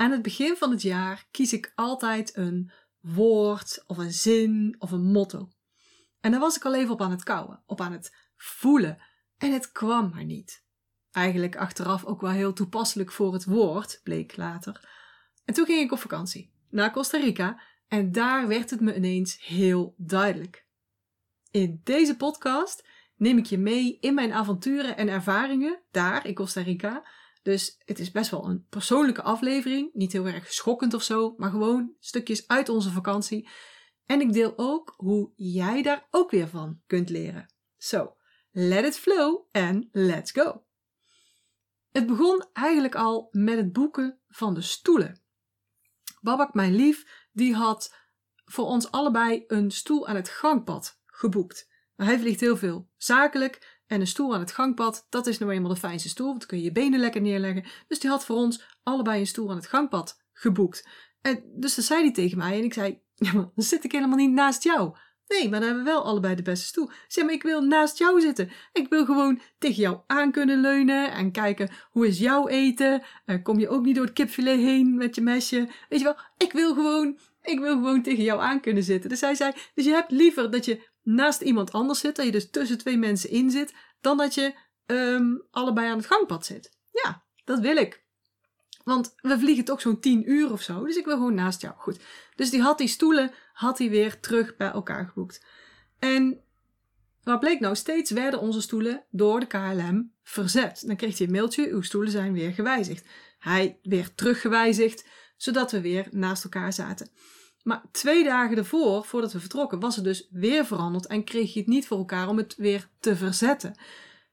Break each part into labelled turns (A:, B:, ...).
A: Aan het begin van het jaar kies ik altijd een woord of een zin of een motto. En daar was ik al even op aan het kouwen, op aan het voelen. En het kwam maar niet. Eigenlijk achteraf ook wel heel toepasselijk voor het woord, bleek later. En toen ging ik op vakantie naar Costa Rica en daar werd het me ineens heel duidelijk. In deze podcast neem ik je mee in mijn avonturen en ervaringen daar in Costa Rica. Dus het is best wel een persoonlijke aflevering. Niet heel erg schokkend of zo, maar gewoon stukjes uit onze vakantie. En ik deel ook hoe jij daar ook weer van kunt leren. So, let it flow en let's go! Het begon eigenlijk al met het boeken van de stoelen. Babak, mijn lief, die had voor ons allebei een stoel aan het gangpad geboekt. hij vliegt heel veel zakelijk en een stoel aan het gangpad, dat is nou eenmaal de fijnste stoel, want dan kun je je benen lekker neerleggen. Dus die had voor ons allebei een stoel aan het gangpad geboekt. En dus dat zei hij tegen mij en ik zei, ja, maar dan zit ik helemaal niet naast jou. Nee, maar dan hebben we wel allebei de beste stoel. Zeg maar, ik wil naast jou zitten. Ik wil gewoon tegen jou aan kunnen leunen en kijken hoe is jouw eten. Uh, kom je ook niet door het kipfilet heen met je mesje. Weet je wel, ik wil gewoon, ik wil gewoon tegen jou aan kunnen zitten. Dus hij zei, dus je hebt liever dat je naast iemand anders zit, dat je dus tussen twee mensen in zit, dan dat je um, allebei aan het gangpad zit. Ja, dat wil ik. Want we vliegen toch zo'n tien uur of zo. Dus ik wil gewoon naast jou. Goed. Dus die had die stoelen had hij weer terug bij elkaar geboekt. En wat bleek nou? Steeds werden onze stoelen door de KLM verzet. Dan kreeg hij een mailtje, uw stoelen zijn weer gewijzigd. Hij weer teruggewijzigd, zodat we weer naast elkaar zaten. Maar twee dagen ervoor, voordat we vertrokken, was het dus weer veranderd en kreeg je het niet voor elkaar om het weer te verzetten.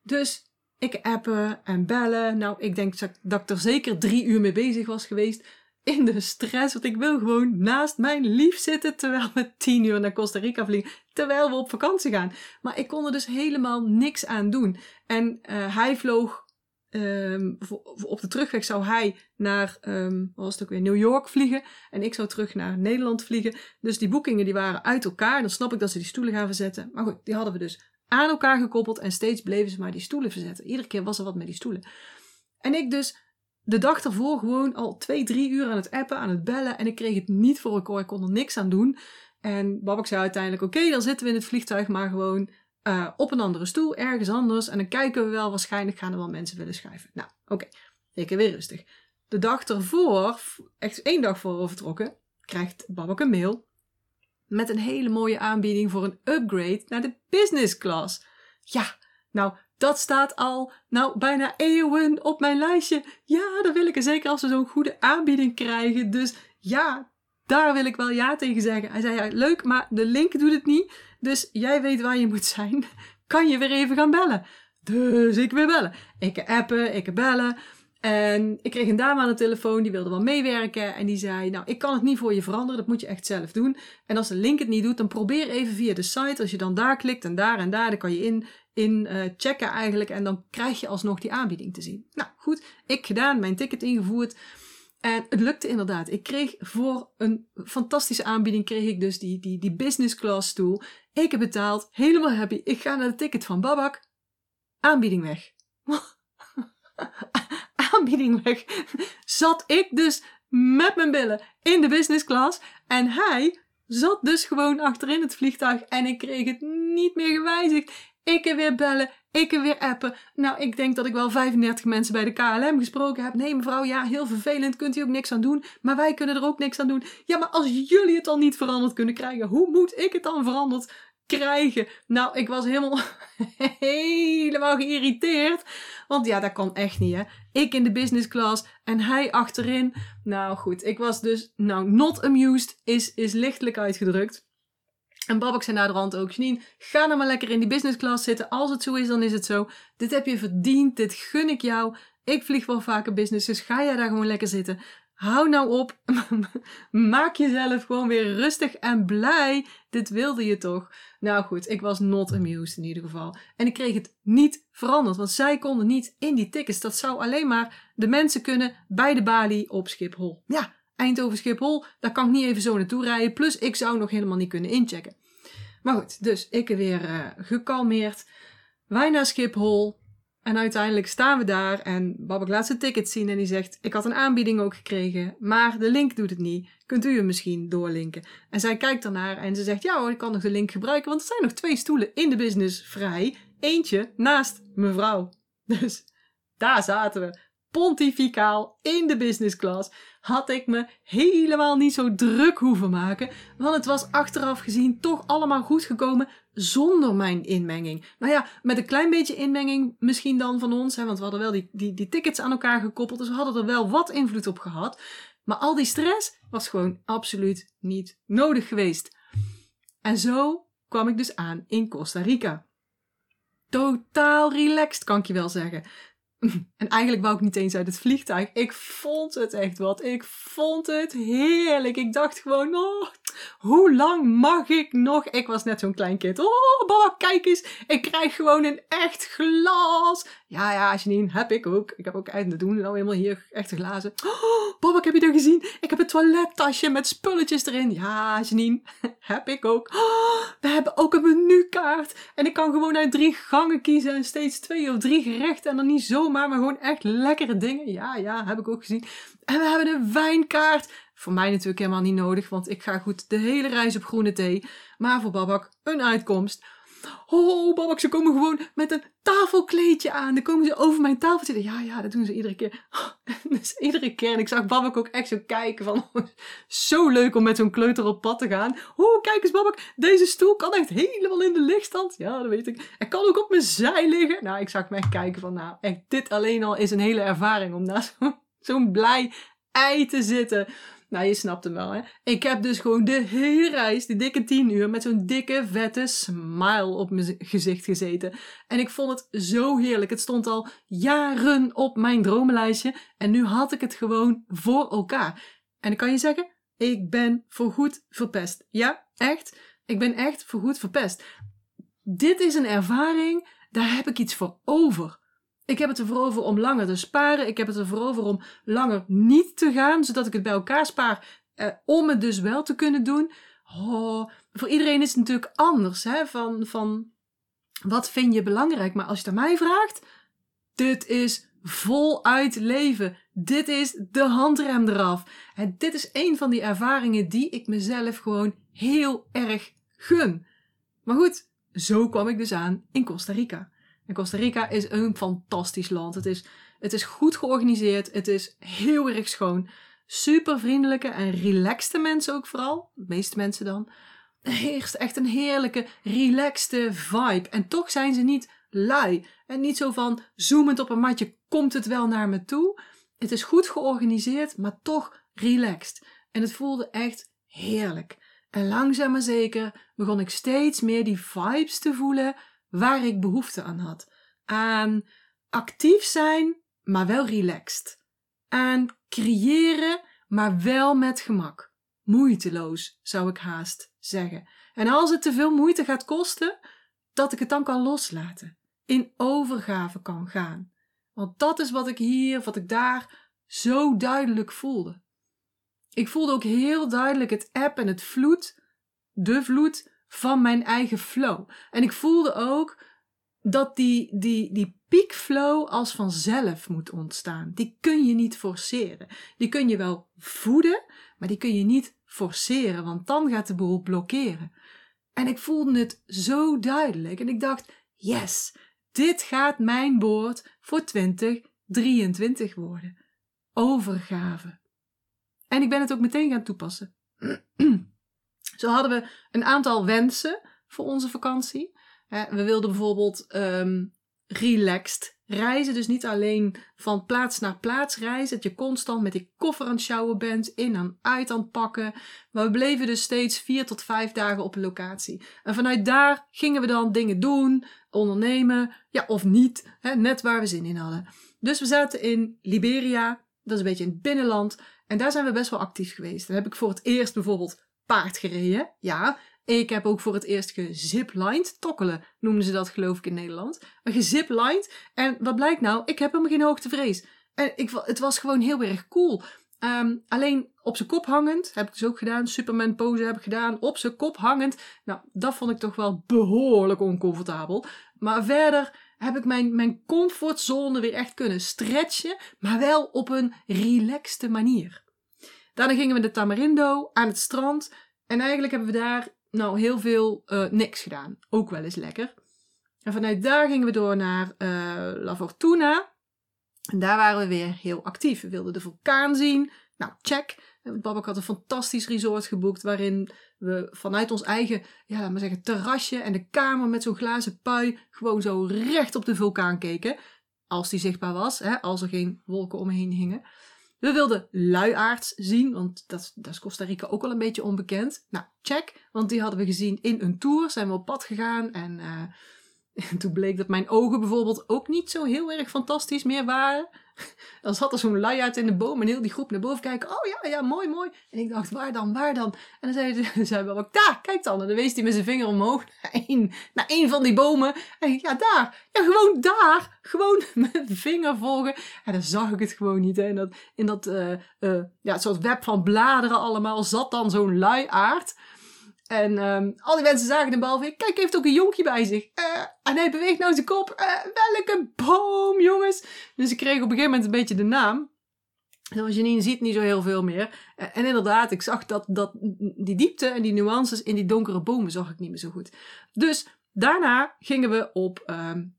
A: Dus ik appen en bellen. Nou, ik denk dat ik er zeker drie uur mee bezig was geweest in de stress. Want ik wil gewoon naast mijn lief zitten terwijl we tien uur naar Costa Rica vliegen. Terwijl we op vakantie gaan. Maar ik kon er dus helemaal niks aan doen. En uh, hij vloog. Um, op de terugweg zou hij naar, wat was het ook weer, New York vliegen. En ik zou terug naar Nederland vliegen. Dus die boekingen die waren uit elkaar. Dan snap ik dat ze die stoelen gaan verzetten. Maar goed, die hadden we dus aan elkaar gekoppeld. En steeds bleven ze maar die stoelen verzetten. Iedere keer was er wat met die stoelen. En ik dus de dag ervoor gewoon al twee, drie uur aan het appen, aan het bellen. En ik kreeg het niet voor elkaar. Ik kon er niks aan doen. En Babak zei uiteindelijk: Oké, dan zitten we in het vliegtuig, maar gewoon uh, op een andere stoel, ergens anders. En dan kijken we wel, waarschijnlijk gaan er wel mensen willen schuiven. Nou, oké, okay. ik weer rustig. De dag ervoor, echt één dag voor we vertrokken, krijgt Babak een mail met een hele mooie aanbieding voor een upgrade naar de business class. Ja, nou, dat staat al, nou, bijna eeuwen op mijn lijstje. Ja, dat wil ik er zeker als we zo'n goede aanbieding krijgen. Dus ja, daar wil ik wel ja tegen zeggen. Hij zei, ja, leuk, maar de link doet het niet. Dus jij weet waar je moet zijn. Kan je weer even gaan bellen? Dus ik weer bellen. Ik appen, ik bellen. En ik kreeg een dame aan de telefoon, die wilde wel meewerken. En die zei, nou, ik kan het niet voor je veranderen, dat moet je echt zelf doen. En als de link het niet doet, dan probeer even via de site. Als je dan daar klikt en daar en daar, dan kan je in, in uh, checken eigenlijk. En dan krijg je alsnog die aanbieding te zien. Nou, goed, ik gedaan, mijn ticket ingevoerd. En het lukte inderdaad. Ik kreeg voor een fantastische aanbieding, kreeg ik dus die, die, die business class stoel. Ik heb betaald, helemaal happy. Ik ga naar de ticket van Babak. Aanbieding weg. aanbieding weg, zat ik dus met mijn billen in de business class. En hij zat dus gewoon achterin het vliegtuig en ik kreeg het niet meer gewijzigd. Ik er weer bellen, ik er weer appen. Nou, ik denk dat ik wel 35 mensen bij de KLM gesproken heb. Nee, mevrouw, ja, heel vervelend, kunt u ook niks aan doen. Maar wij kunnen er ook niks aan doen. Ja, maar als jullie het al niet veranderd kunnen krijgen, hoe moet ik het dan veranderd krijgen? Nou, ik was helemaal, helemaal geïrriteerd. Want ja, dat kan echt niet, hè. Ik in de business class en hij achterin. Nou goed, ik was dus, nou, not amused is, is lichtelijk uitgedrukt. En Babak zei naar de rand ook, Janine, ga nou maar lekker in die business class zitten. Als het zo is, dan is het zo. Dit heb je verdiend, dit gun ik jou. Ik vlieg wel vaker business, dus ga jij daar gewoon lekker zitten. Hou nou op. Maak jezelf gewoon weer rustig en blij. Dit wilde je toch? Nou goed, ik was not amused in ieder geval. En ik kreeg het niet veranderd, want zij konden niet in die tickets. Dat zou alleen maar de mensen kunnen bij de balie op Schiphol. Ja, Eindhoven Schiphol, daar kan ik niet even zo naartoe rijden. Plus, ik zou nog helemaal niet kunnen inchecken. Maar goed, dus ik weer uh, gekalmeerd. Wij naar Schiphol. En uiteindelijk staan we daar en Babak laat zijn ticket zien en die zegt: Ik had een aanbieding ook gekregen, maar de link doet het niet. Kunt u hem misschien doorlinken? En zij kijkt ernaar en ze zegt: Ja hoor, ik kan nog de link gebruiken, want er zijn nog twee stoelen in de business vrij. Eentje naast mevrouw. Dus daar zaten we pontificaal in de business class, had ik me helemaal niet zo druk hoeven maken, want het was achteraf gezien toch allemaal goed gekomen zonder mijn inmenging. Nou ja, met een klein beetje inmenging misschien dan van ons, hè, want we hadden wel die, die, die tickets aan elkaar gekoppeld, dus we hadden er wel wat invloed op gehad. Maar al die stress was gewoon absoluut niet nodig geweest. En zo kwam ik dus aan in Costa Rica. Totaal relaxed, kan ik je wel zeggen. En eigenlijk wou ik niet eens uit het vliegtuig. Ik vond het echt wat. Ik vond het heerlijk. Ik dacht gewoon, oh, hoe lang mag ik nog? Ik was net zo'n klein kind. Oh, Baba, kijk eens. Ik krijg gewoon een echt glas. Ja, ja, Janine, heb ik ook. Ik heb ook echt, te doen nou helemaal hier echte glazen. Oh, heb je dat gezien? Ik heb een toilettasje met spulletjes erin. Ja, Janine, heb ik ook. Oh, we hebben ook een menukaart. En ik kan gewoon uit drie gangen kiezen en steeds twee of drie gerechten. En dan niet zomaar, maar gewoon echt lekkere dingen. Ja, ja, heb ik ook gezien. En we hebben een wijnkaart. Voor mij natuurlijk helemaal niet nodig, want ik ga goed de hele reis op groene thee. Maar voor Babak een uitkomst. Oh, Babak, ze komen gewoon met een tafelkleedje aan. Dan komen ze over mijn tafel zitten. Ja, ja, dat doen ze iedere keer. dus iedere keer. En ik zag Babak ook echt zo kijken van... Zo leuk om met zo'n kleuter op pad te gaan. Oh, kijk eens Babak. Deze stoel kan echt helemaal in de lichtstand. Ja, dat weet ik. Hij kan ook op mijn zij liggen. Nou, ik zag me echt kijken van... Nou, echt dit alleen al is een hele ervaring om naast zo'n blij ei te zitten. Nou, je snapt hem wel, hè? Ik heb dus gewoon de hele reis, die dikke tien uur, met zo'n dikke, vette smile op mijn gezicht gezeten. En ik vond het zo heerlijk. Het stond al jaren op mijn dromenlijstje. En nu had ik het gewoon voor elkaar. En ik kan je zeggen, ik ben voorgoed verpest. Ja, echt. Ik ben echt voorgoed verpest. Dit is een ervaring, daar heb ik iets voor over. Ik heb het ervoor over om langer te sparen. Ik heb het ervoor over om langer niet te gaan, zodat ik het bij elkaar spaar. Eh, om het dus wel te kunnen doen. Oh, voor iedereen is het natuurlijk anders. Hè? Van, van wat vind je belangrijk? Maar als je het aan mij vraagt, dit is voluit leven. Dit is de handrem eraf. En dit is een van die ervaringen die ik mezelf gewoon heel erg gun. Maar goed, zo kwam ik dus aan in Costa Rica. En Costa Rica is een fantastisch land. Het is, het is goed georganiseerd. Het is heel erg schoon. Super vriendelijke en relaxte mensen ook vooral. De meeste mensen dan. Heerst echt een heerlijke, relaxte vibe. En toch zijn ze niet lui. En niet zo van zoomend op een matje komt het wel naar me toe. Het is goed georganiseerd, maar toch relaxed. En het voelde echt heerlijk. En langzaam maar zeker begon ik steeds meer die vibes te voelen waar ik behoefte aan had. Aan actief zijn, maar wel relaxed. Aan creëren, maar wel met gemak. Moeiteloos, zou ik haast zeggen. En als het te veel moeite gaat kosten, dat ik het dan kan loslaten. In overgave kan gaan. Want dat is wat ik hier, wat ik daar zo duidelijk voelde. Ik voelde ook heel duidelijk het eb en het vloed, de vloed van mijn eigen flow. En ik voelde ook dat die, die, die piekflow als vanzelf moet ontstaan. Die kun je niet forceren. Die kun je wel voeden, maar die kun je niet forceren, want dan gaat de boel blokkeren. En ik voelde het zo duidelijk en ik dacht: yes, dit gaat mijn boord voor 2023 worden. Overgave. En ik ben het ook meteen gaan toepassen. Zo hadden we een aantal wensen voor onze vakantie. We wilden bijvoorbeeld um, relaxed reizen. Dus niet alleen van plaats naar plaats reizen. Dat je constant met die koffer aan het sjouwen bent. In en uit aan het pakken. Maar we bleven dus steeds vier tot vijf dagen op een locatie. En vanuit daar gingen we dan dingen doen. Ondernemen. Ja, of niet. Hè, net waar we zin in hadden. Dus we zaten in Liberia. Dat is een beetje in het binnenland. En daar zijn we best wel actief geweest. Dan heb ik voor het eerst bijvoorbeeld paard gereden. Ja, ik heb ook voor het eerst geziplined. Tokkelen noemen ze dat geloof ik in Nederland. Geziplined. En wat blijkt nou? Ik heb helemaal geen hoogtevrees. En ik, het was gewoon heel erg cool. Um, alleen op zijn kop hangend, heb ik dus ook gedaan. Superman pose heb ik gedaan. Op zijn kop hangend. Nou, dat vond ik toch wel behoorlijk oncomfortabel. Maar verder heb ik mijn, mijn comfortzone weer echt kunnen stretchen, maar wel op een relaxte manier. Daarna gingen we de Tamarindo aan het strand. En eigenlijk hebben we daar nou heel veel uh, niks gedaan. Ook wel eens lekker. En vanuit daar gingen we door naar uh, La Fortuna. En daar waren we weer heel actief. We wilden de vulkaan zien. Nou, check. Babak had een fantastisch resort geboekt waarin we vanuit ons eigen, ja, laat maar zeggen, terrasje en de kamer met zo'n glazen pui gewoon zo recht op de vulkaan keken. Als die zichtbaar was, hè, als er geen wolken omheen hingen. We wilden luiaards zien, want dat, dat is Costa Rica ook al een beetje onbekend. Nou, check, want die hadden we gezien in een tour. Zijn we op pad gegaan en, en toen bleek dat mijn ogen bijvoorbeeld ook niet zo heel erg fantastisch meer waren. Dan zat er zo'n luiaard in de boom en heel die groep naar boven kijken. Oh ja, ja, mooi, mooi. En ik dacht, waar dan, waar dan? En dan zei, ze, wel, daar, kijk dan. En dan wees hij met zijn vinger omhoog naar één, naar één van die bomen. En ja, daar. Ja, gewoon daar. Gewoon met de vinger volgen. En dan zag ik het gewoon niet. Hè. En dat, in dat uh, uh, ja, soort web van bladeren allemaal zat dan zo'n luiaard. En um, al die mensen zagen de bal. Kijk, hij heeft ook een jonkje bij zich. Uh, en hij beweegt nou zijn kop. Uh, welke boom, jongens. Dus ik kreeg op een gegeven moment een beetje de naam. Zoals Janine ziet, niet zo heel veel meer. Uh, en inderdaad, ik zag dat, dat die diepte en die nuances in die donkere bomen zag ik niet meer zo goed. Dus daarna gingen we op um,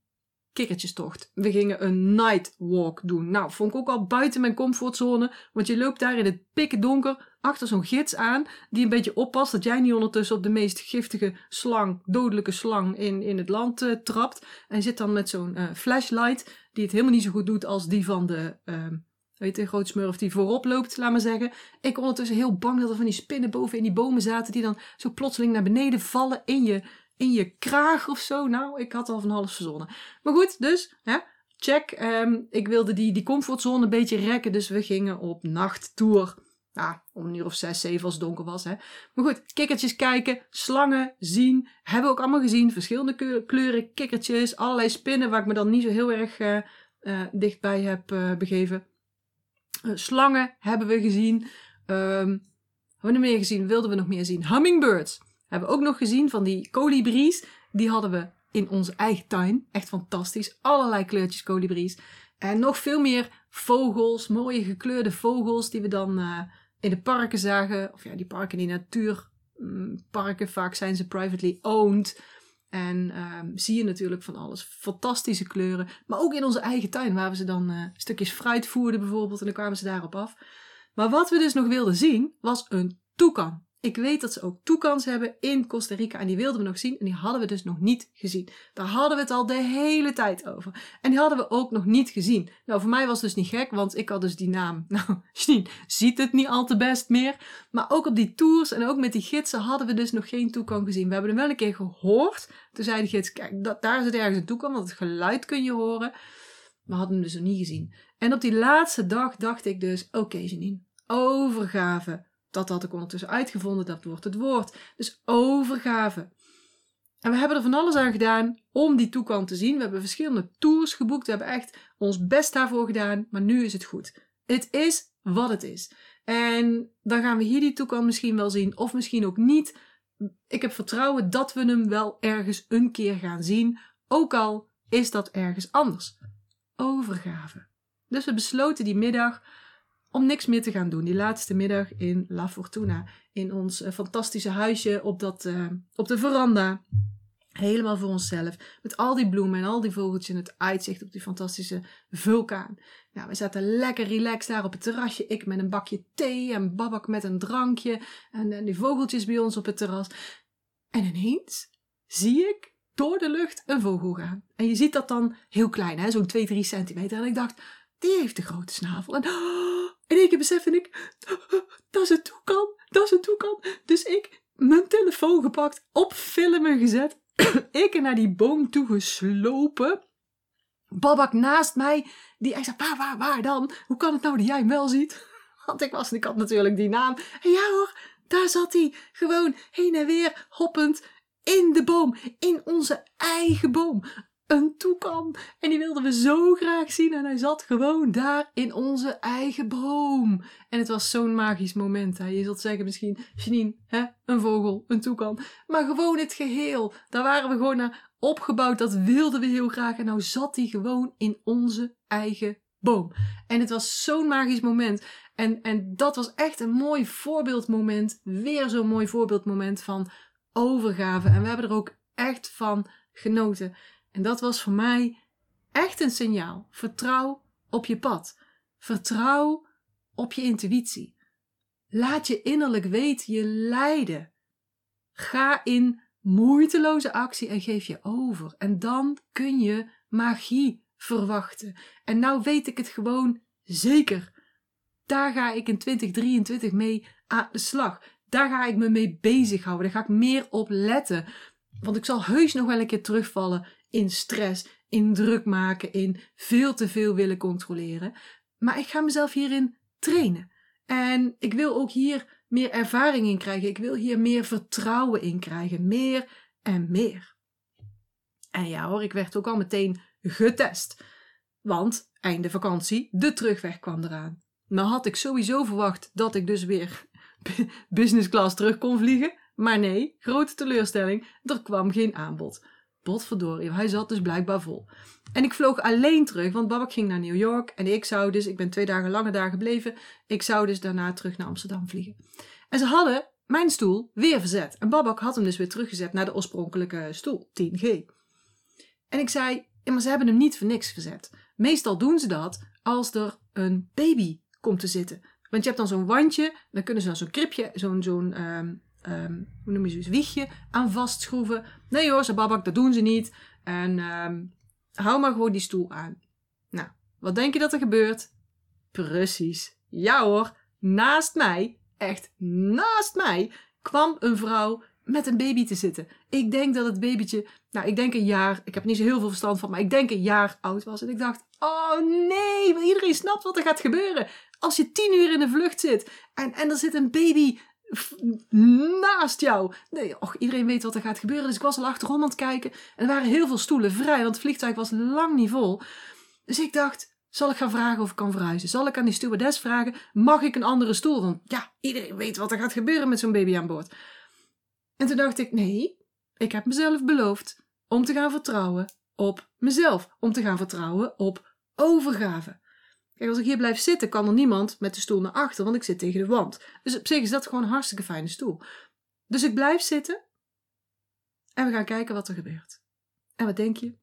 A: kikkertjestocht. We gingen een night walk doen. Nou, vond ik ook al buiten mijn comfortzone. Want je loopt daar in het pikken donker achter zo'n gids aan. Die een beetje oppast dat jij niet ondertussen op de meest giftige slang, dodelijke slang in, in het land uh, trapt. En zit dan met zo'n uh, flashlight. Die het helemaal niet zo goed doet als die van de... Uh, weet je, groot smurf die voorop loopt, laat maar zeggen. Ik ondertussen heel bang dat er van die spinnen boven in die bomen zaten. Die dan zo plotseling naar beneden vallen in je in je kraag of zo. Nou, ik had al van alles verzonnen. Maar goed, dus, hè, check. Um, ik wilde die, die comfortzone een beetje rekken, dus we gingen op nachttour. Om een uur of zes, zeven als het donker was. Hè. Maar goed, kikkertjes kijken, slangen zien. Hebben we ook allemaal gezien. Verschillende kleuren, kikkertjes, allerlei spinnen waar ik me dan niet zo heel erg uh, uh, dichtbij heb uh, begeven. slangen hebben we gezien. Um, hebben we nog meer gezien? Wilden we nog meer zien? Hummingbirds. Hebben we ook nog gezien van die kolibries. Die hadden we in onze eigen tuin. Echt fantastisch. Allerlei kleurtjes kolibries. En nog veel meer vogels. Mooie gekleurde vogels die we dan in de parken zagen. Of ja, die parken, die natuurparken. Vaak zijn ze privately owned. En um, zie je natuurlijk van alles. Fantastische kleuren. Maar ook in onze eigen tuin, waar we ze dan uh, stukjes fruit voerden bijvoorbeeld. En dan kwamen ze daarop af. Maar wat we dus nog wilden zien, was een toekan. Ik weet dat ze ook toekans hebben in Costa Rica en die wilden we nog zien en die hadden we dus nog niet gezien. Daar hadden we het al de hele tijd over. En die hadden we ook nog niet gezien. Nou, voor mij was het dus niet gek, want ik had dus die naam. Nou, Janine ziet het niet al te best meer. Maar ook op die tours en ook met die gidsen hadden we dus nog geen toekan gezien. We hebben hem wel een keer gehoord. Toen zei de gids, kijk, dat, daar zit ergens een toekan, want het geluid kun je horen. Maar hadden hem dus nog niet gezien. En op die laatste dag dacht ik dus, oké okay, overgave dat had ik ondertussen uitgevonden, dat wordt het woord. Dus overgave. En we hebben er van alles aan gedaan om die toekant te zien. We hebben verschillende tours geboekt. We hebben echt ons best daarvoor gedaan. Maar nu is het goed. Het is wat het is. En dan gaan we hier die toekant misschien wel zien. Of misschien ook niet. Ik heb vertrouwen dat we hem wel ergens een keer gaan zien. Ook al is dat ergens anders. Overgave. Dus we besloten die middag om niks meer te gaan doen. Die laatste middag in La Fortuna. In ons uh, fantastische huisje op, dat, uh, op de veranda. Helemaal voor onszelf. Met al die bloemen en al die vogeltjes en het uitzicht op die fantastische vulkaan. Nou, we zaten lekker relaxed daar op het terrasje. Ik met een bakje thee en Babak met een drankje. En, en die vogeltjes bij ons op het terras. En ineens zie ik door de lucht een vogel gaan. En je ziet dat dan heel klein, zo'n 2, 3 centimeter. En ik dacht, die heeft een grote snavel. En oh, in één keer besef ik, dat is een toekan, dat is een toekan. Dus ik mijn telefoon gepakt, op filmen gezet. ik naar die boom toe geslopen. Babak naast mij, die echt zei, waar, waar, waar dan? Hoe kan het nou dat jij hem wel ziet? Want ik was, ik had natuurlijk die naam. En ja hoor, daar zat hij, gewoon heen en weer, hoppend, in de boom, in onze eigen boom een toekan. En die wilden we zo graag zien. En hij zat gewoon daar in onze eigen boom. En het was zo'n magisch moment. Hè. Je zult zeggen misschien, Janine, hè, een vogel, een toekan. Maar gewoon het geheel. Daar waren we gewoon naar opgebouwd. Dat wilden we heel graag. En nou zat hij gewoon in onze eigen boom. En het was zo'n magisch moment. En, en dat was echt een mooi voorbeeldmoment. Weer zo'n mooi voorbeeldmoment van overgave. En we hebben er ook echt van genoten. En dat was voor mij echt een signaal. Vertrouw op je pad. Vertrouw op je intuïtie. Laat je innerlijk weten je leiden. Ga in moeiteloze actie en geef je over. En dan kun je magie verwachten. En nou weet ik het gewoon zeker. Daar ga ik in 2023 mee aan de slag. Daar ga ik me mee bezighouden. Daar ga ik meer op letten. Want ik zal heus nog wel een keer terugvallen in stress, in druk maken, in veel te veel willen controleren. Maar ik ga mezelf hierin trainen. En ik wil ook hier meer ervaring in krijgen. Ik wil hier meer vertrouwen in krijgen. Meer en meer. En ja hoor, ik werd ook al meteen getest. Want einde vakantie, de terugweg kwam eraan. Nou had ik sowieso verwacht dat ik dus weer business class terug kon vliegen. Maar nee, grote teleurstelling, er kwam geen aanbod. Potverdorie, hij zat dus blijkbaar vol. En ik vloog alleen terug, want Babak ging naar New York en ik zou dus, ik ben twee dagen langer daar gebleven, ik zou dus daarna terug naar Amsterdam vliegen. En ze hadden mijn stoel weer verzet. En Babak had hem dus weer teruggezet naar de oorspronkelijke stoel, 10G. En ik zei, ja, maar ze hebben hem niet voor niks verzet. Meestal doen ze dat als er een baby komt te zitten. Want je hebt dan zo'n wandje, dan kunnen ze dan zo'n kripje, zo'n, zo'n um, um, hoe noem je zo'n wiegje aan vastschroeven. Nee hoor, ze babak, dat doen ze niet. En um, hou maar gewoon die stoel aan. Nou, wat denk je dat er gebeurt? Precies. Ja hoor, naast mij, echt naast mij, kwam een vrouw met een baby te zitten. Ik denk dat het babytje, nou ik denk een jaar, ik heb niet zo heel veel verstand van, maar ik denk een jaar oud was. En ik dacht, oh nee, iedereen snapt wat er gaat gebeuren. Als je tien uur in de vlucht zit en, en er zit een baby naast jou. Nee, och, iedereen weet wat er gaat gebeuren. Dus ik was al achterom aan het kijken. En er waren heel veel stoelen vrij, want het vliegtuig was lang niet vol. Dus ik dacht, zal ik gaan vragen of ik kan verhuizen? Zal ik aan die stewardess vragen, mag ik een andere stoel? Want ja, iedereen weet wat er gaat gebeuren met zo'n baby aan boord. En toen dacht ik, nee, ik heb mezelf beloofd om te gaan vertrouwen op mezelf. Om te gaan vertrouwen op overgave. Kijk, als ik hier blijf zitten, kan er niemand met de stoel naar achter, want ik zit tegen de wand. Dus op zich is dat gewoon een hartstikke fijne stoel. Dus ik blijf zitten en we gaan kijken wat er gebeurt. En wat denk je?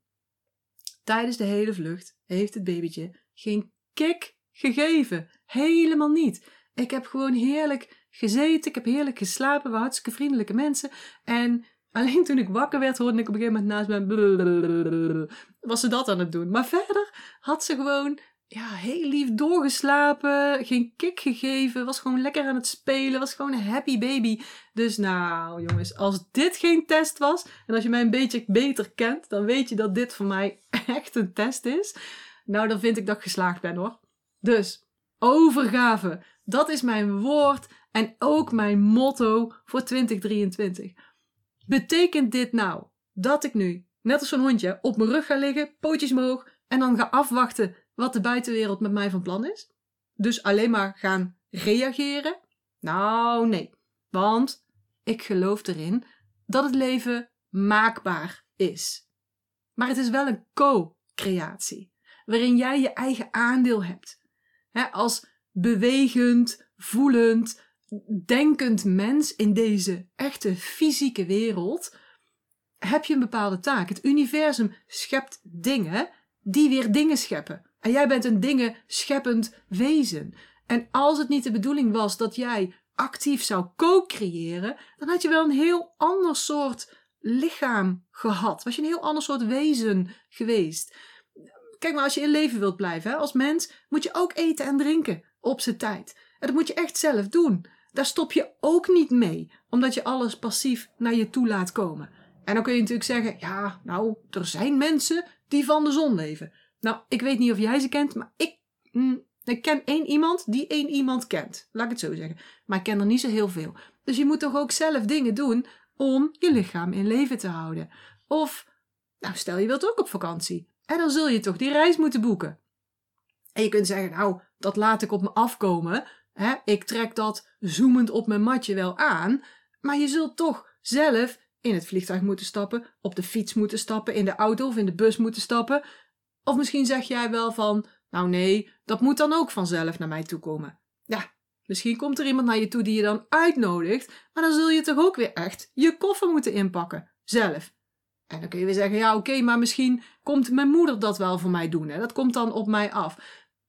A: Tijdens de hele vlucht heeft het babytje geen kick gegeven. Helemaal niet. Ik heb gewoon heerlijk gezeten. Ik heb heerlijk geslapen. We hartstikke vriendelijke mensen. En alleen toen ik wakker werd, hoorde ik op een gegeven moment naast me. Was ze dat aan het doen. Maar verder had ze gewoon ja, heel lief doorgeslapen, geen kick gegeven, was gewoon lekker aan het spelen, was gewoon een happy baby. Dus nou jongens, als dit geen test was, en als je mij een beetje beter kent, dan weet je dat dit voor mij echt een test is. Nou, dan vind ik dat ik geslaagd ben hoor. Dus, overgave, dat is mijn woord en ook mijn motto voor 2023. Betekent dit nou dat ik nu, net als zo'n hondje, op mijn rug ga liggen, pootjes omhoog, en dan ga afwachten wat de buitenwereld met mij van plan is? Dus alleen maar gaan reageren? Nou, nee. Want ik geloof erin dat het leven maakbaar is. Maar het is wel een co-creatie, waarin jij je eigen aandeel hebt. als bewegend, voelend, denkend mens in deze echte fysieke wereld heb je een bepaalde taak. Het universum schept dingen die weer dingen scheppen. En jij bent een dingen scheppend wezen. En als het niet de bedoeling was dat jij actief zou co-creëren, dan had je wel een heel ander soort lichaam gehad. Was je een heel ander soort wezen geweest. Kijk maar, als je in leven wilt blijven hè, als mens, moet je ook eten en drinken op zijn tijd. En dat moet je echt zelf doen. Daar stop je ook niet mee, omdat je alles passief naar je toe laat komen. En dan kun je natuurlijk zeggen: ja, nou, er zijn mensen die van de zon leven. Nou, ik weet niet of jij ze kent, maar ik, mm, ik ken één iemand die één iemand kent. Laat ik het zo zeggen. Maar ik ken er niet zo heel veel. Dus je moet toch ook zelf dingen doen om je lichaam in leven te houden. Of, nou, stel je wilt ook op vakantie. En dan zul je toch die reis moeten boeken. En je kunt zeggen, nou, dat laat ik op me afkomen. Ik trek dat zoemend op mijn matje wel aan. Maar je zult toch zelf in het vliegtuig moeten stappen, op de fiets moeten stappen, in de auto of in de bus moeten stappen. Of misschien zeg jij wel van, nou nee, dat moet dan ook vanzelf naar mij toe komen. Ja, misschien komt er iemand naar je toe die je dan uitnodigt, maar dan zul je toch ook weer echt je koffer moeten inpakken, zelf. En dan kun je weer zeggen, ja oké, maar misschien komt mijn moeder dat wel voor mij doen. Hè? Dat komt dan op mij af.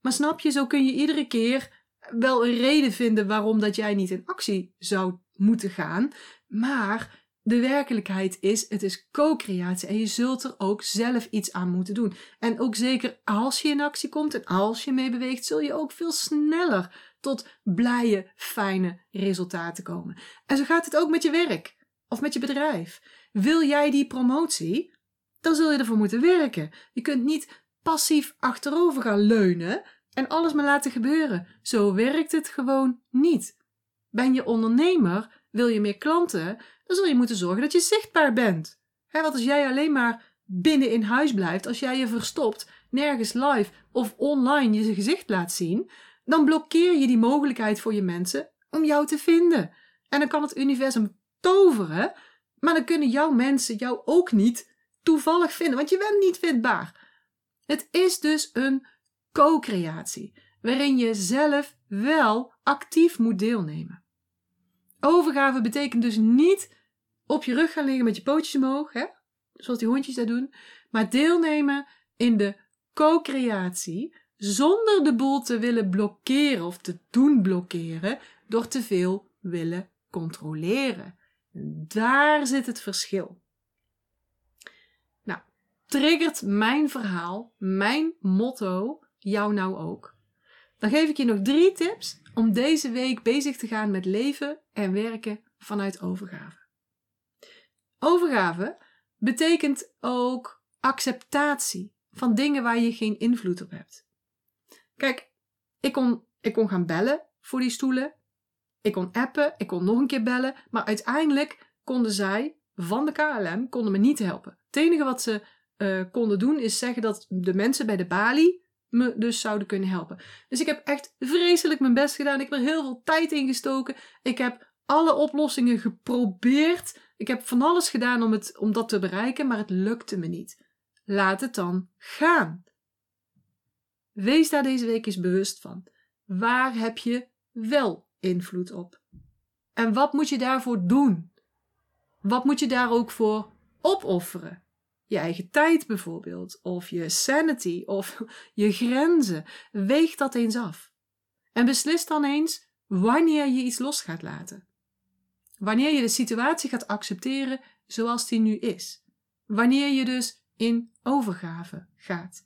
A: Maar snap je, zo kun je iedere keer wel een reden vinden waarom dat jij niet in actie zou moeten gaan. Maar de werkelijkheid is, het is co-creatie en je zult er ook zelf iets aan moeten doen. En ook zeker als je in actie komt en als je mee beweegt, zul je ook veel sneller tot blije, fijne resultaten komen. En zo gaat het ook met je werk of met je bedrijf. Wil jij die promotie? Dan zul je ervoor moeten werken. Je kunt niet passief achterover gaan leunen en alles maar laten gebeuren. Zo werkt het gewoon niet. Ben je ondernemer, wil je meer klanten, dan zul je moeten zorgen dat je zichtbaar bent. He, want als jij alleen maar binnen in huis blijft, als jij je verstopt, nergens live of online je gezicht laat zien, dan blokkeer je die mogelijkheid voor je mensen om jou te vinden. En dan kan het universum toveren, maar dan kunnen jouw mensen jou ook niet toevallig vinden, want je bent niet vindbaar. Het is dus een co-creatie, waarin je zelf wel actief moet deelnemen. Overgave betekent dus niet op je rug gaan liggen met je pootjes omhoog, hè? zoals die hondjes dat doen, maar deelnemen in de co-creatie zonder de boel te willen blokkeren of te doen blokkeren door te veel willen controleren. Daar zit het verschil. Nou, triggert mijn verhaal, mijn motto jou nou ook? Dan geef ik je nog drie tips om deze week bezig te gaan met leven en werken vanuit overgave. Overgave betekent ook acceptatie van dingen waar je geen invloed op hebt. Kijk, ik kon, ik kon gaan bellen voor die stoelen. Ik kon appen, ik kon nog een keer bellen. Maar uiteindelijk konden zij van de KLM konden me niet helpen. Het enige wat ze uh, konden doen is zeggen dat de mensen bij de balie me dus zouden kunnen helpen. Dus ik heb echt vreselijk mijn best gedaan. Ik heb er heel veel tijd in gestoken. Ik heb alle oplossingen geprobeerd. Ik heb van alles gedaan om, het, om dat te bereiken, maar het lukte me niet. Laat het dan gaan. Wees daar deze week eens bewust van. Waar heb je wel invloed op? En wat moet je daarvoor doen? Wat moet je daar ook voor opofferen? Je eigen tijd bijvoorbeeld, of je sanity, of je grenzen. Weeg dat eens af. En beslis dan eens wanneer je iets los gaat laten. Wanneer je de situatie gaat accepteren zoals die nu is. Wanneer je dus in overgave gaat.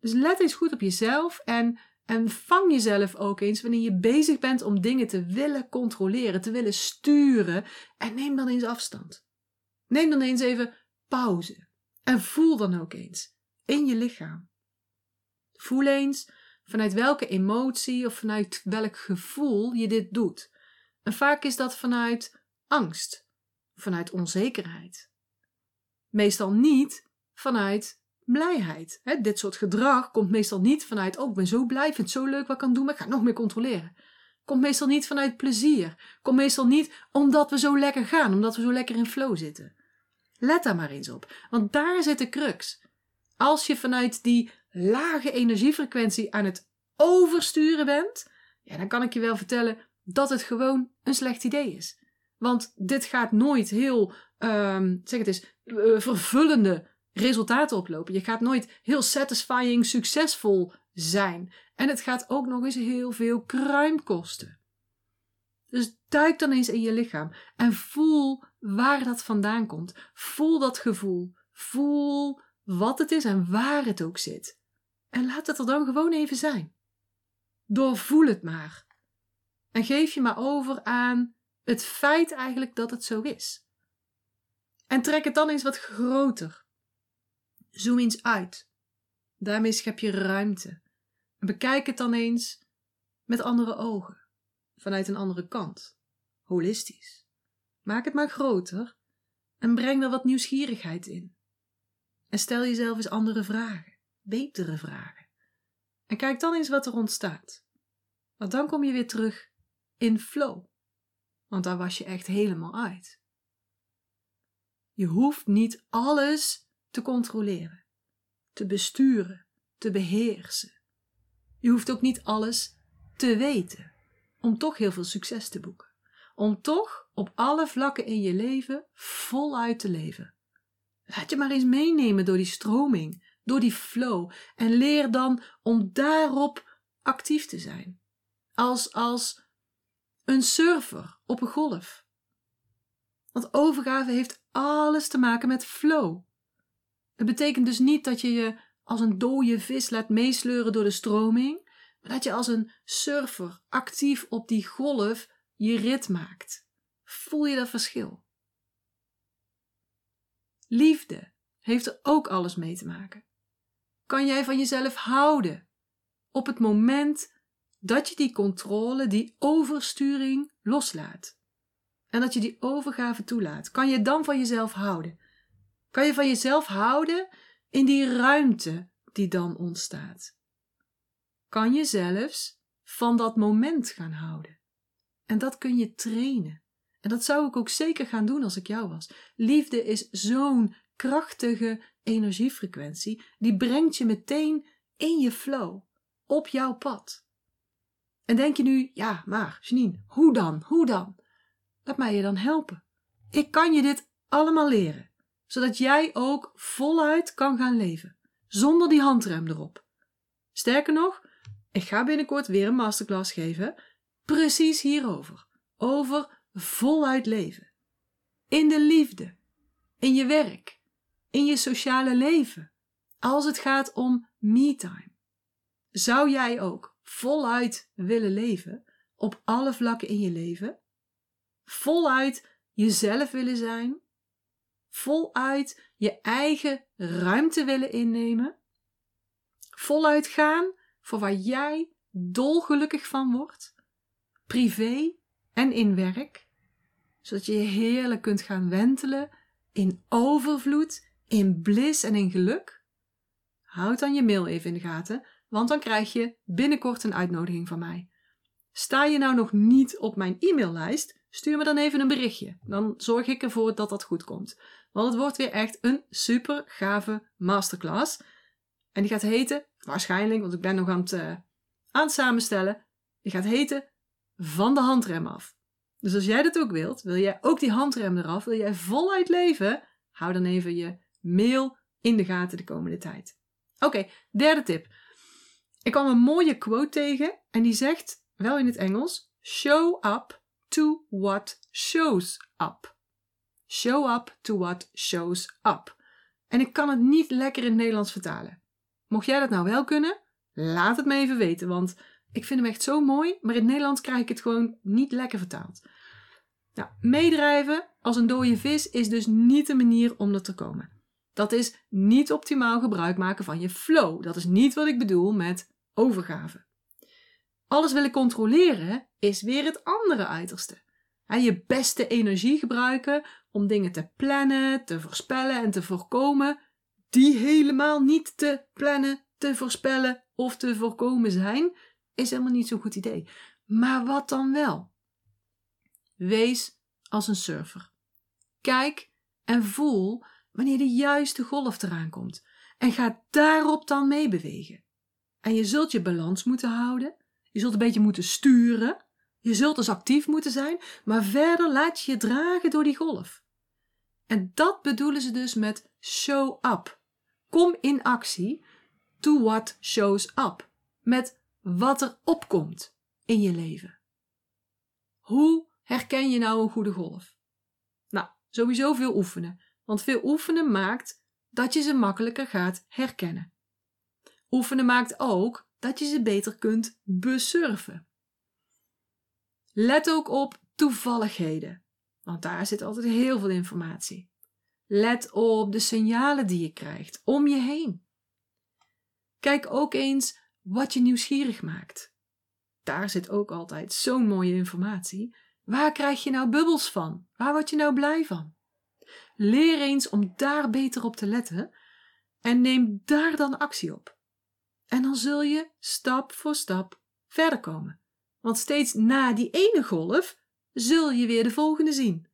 A: Dus let eens goed op jezelf en, en vang jezelf ook eens wanneer je bezig bent om dingen te willen controleren, te willen sturen. En neem dan eens afstand. Neem dan eens even pauze. En voel dan ook eens in je lichaam. Voel eens vanuit welke emotie of vanuit welk gevoel je dit doet. En vaak is dat vanuit angst, vanuit onzekerheid. Meestal niet vanuit blijheid. dit soort gedrag komt meestal niet vanuit, oh, ik ben zo blij, vind het zo leuk wat ik kan doen, maar ik ga nog meer controleren. Komt meestal niet vanuit plezier. Komt meestal niet omdat we zo lekker gaan, omdat we zo lekker in flow zitten. Let daar maar eens op, want daar zit de crux. Als je vanuit die lage energiefrequentie aan het oversturen bent, ja, dan kan ik je wel vertellen dat het gewoon een slecht idee is. Want dit gaat nooit heel, um, zeg het eens, uh, vervullende resultaten oplopen. Je gaat nooit heel satisfying, succesvol zijn. En het gaat ook nog eens heel veel kruim kosten. Dus duik dan eens in je lichaam en voel waar dat vandaan komt. Voel dat gevoel. Voel wat het is en waar het ook zit. En laat het er dan gewoon even zijn. Doorvoel het maar. En geef je maar over aan het feit eigenlijk dat het zo is. En trek het dan eens wat groter. Zoom eens uit. Daarmee schep je ruimte. En bekijk het dan eens met andere ogen, vanuit een andere kant, holistisch. Maak het maar groter en breng er wat nieuwsgierigheid in. En stel jezelf eens andere vragen, betere vragen. En kijk dan eens wat er ontstaat. Want dan kom je weer terug in flow. Want daar was je echt helemaal uit. Je hoeft niet alles te controleren, te besturen, te beheersen. Je hoeft ook niet alles te weten om toch heel veel succes te boeken. Om toch op alle vlakken in je leven voluit te leven. Laat je maar eens meenemen door die stroming, door die flow en leer dan om daarop actief te zijn. Als, als een surfer op een golf. Want overgave heeft alles te maken met flow. Het betekent dus niet dat je je als een dode vis laat meesleuren door de stroming, maar dat je als een surfer actief op die golf je rit maakt. Voel je dat verschil? Liefde heeft er ook alles mee te maken. Kan jij van jezelf houden op het moment dat je die controle, die oversturing loslaat? En dat je die overgave toelaat. Kan je dan van jezelf houden? Kan je van jezelf houden in die ruimte die dan ontstaat? Kan je zelfs van dat moment gaan houden? En dat kun je trainen. En dat zou ik ook zeker gaan doen als ik jou was. Liefde is zo'n krachtige energiefrequentie, die brengt je meteen in je flow, op jouw pad. En denk je nu, ja, maar Janine, hoe dan? Hoe dan? Laat mij je dan helpen. Ik kan je dit allemaal leren, zodat jij ook voluit kan gaan leven, zonder die handrem erop. Sterker nog, ik ga binnenkort weer een masterclass geven, precies hierover. Over voluit leven. In de liefde, in je werk, in je sociale leven, als het gaat om me-time. Zou jij ook voluit willen leven op alle vlakken in je leven? voluit jezelf willen zijn, voluit je eigen ruimte willen innemen, voluit gaan voor waar jij dolgelukkig van wordt, privé en in werk, zodat je heerlijk kunt gaan wentelen in overvloed, in bliss en in geluk. Houd dan je mail even in de gaten, want dan krijg je binnenkort een uitnodiging van mij. Sta je nou nog niet op mijn e-maillijst? Stuur me dan even een berichtje. Dan zorg ik ervoor dat dat goed komt. Want het wordt weer echt een super gave masterclass. En die gaat heten, waarschijnlijk, want ik ben nog aan het, uh, aan het samenstellen. Die gaat heten Van de handrem af. Dus als jij dat ook wilt, wil jij ook die handrem eraf, wil jij voluit leven, hou dan even je mail in de gaten de komende tijd. Oké, derde tip. Ik kwam een mooie quote tegen en die zegt wel in het Engels: Show up to what shows up. Show up to what shows up. En ik kan het niet lekker in het Nederlands vertalen. Mocht jij dat nou wel kunnen, laat het me even weten, want ik vind hem echt zo mooi, maar in het Nederlands krijg ik het gewoon niet lekker vertaald. Nou, meedrijven als een dode vis is dus niet de manier om er te komen. Dat is niet optimaal gebruik maken van je flow. Dat is niet wat ik bedoel met overgave. Alles willen controleren is weer het andere uiterste. je beste energie gebruiken om dingen te plannen, te voorspellen en te voorkomen, die helemaal niet te plannen, te voorspellen of te voorkomen zijn, is helemaal niet zo'n goed idee. Maar wat dan wel? Wees als een surfer. Kijk en voel wanneer de juiste golf eraan komt en ga daarop dan meebewegen. En je zult je balans moeten houden je zult een beetje moeten sturen. Je zult dus actief moeten zijn, maar verder laat je je dragen door die golf. En dat bedoelen ze dus met show up. Kom in actie to what shows up. Met wat er opkomt in je leven. Hoe herken je nou een goede golf? Nou, sowieso veel oefenen. Want veel oefenen maakt dat je ze makkelijker gaat herkennen. Oefenen maakt ook dat je ze beter kunt besurfen. Let ook op toevalligheden, want daar zit altijd heel veel informatie. Let op de signalen die je krijgt om je heen. Kijk ook eens wat je nieuwsgierig maakt. Daar zit ook altijd zo'n mooie informatie. Waar krijg je nou bubbels van? Waar word je nou blij van? Leer eens om daar beter op te letten en neem daar dan actie op. En dan zul je stap voor stap verder komen. Want steeds na die ene golf zul je weer de volgende zien.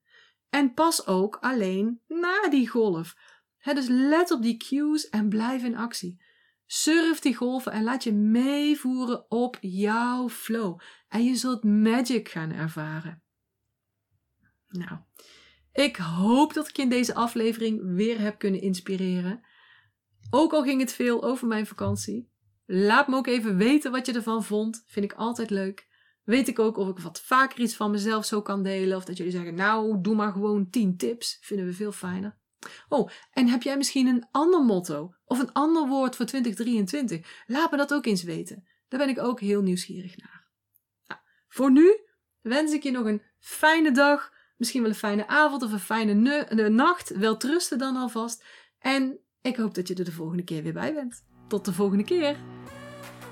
A: En pas ook alleen na die golf. dus let op die cues en blijf in actie. Surf die golven en laat je meevoeren op jouw flow. En je zult magic gaan ervaren. Nou, ik hoop dat ik je in deze aflevering weer heb kunnen inspireren. Ook al ging het veel over mijn vakantie. Laat me ook even weten wat je ervan vond. Vind ik altijd leuk. Weet ik ook of ik wat vaker iets van mezelf zo kan delen. Of dat jullie zeggen, nou, doe maar gewoon 10 tips. Vinden we veel fijner. Oh, en heb jij misschien een ander motto of een ander woord voor 2023? Laat me dat ook eens weten. Daar ben ik ook heel nieuwsgierig naar. Nou, voor nu wens ik je nog een fijne dag, misschien wel een fijne avond of een fijne nacht. Wel trusten dan alvast. En ik hoop dat je er de volgende keer weer bij bent. Tot de volgende keer!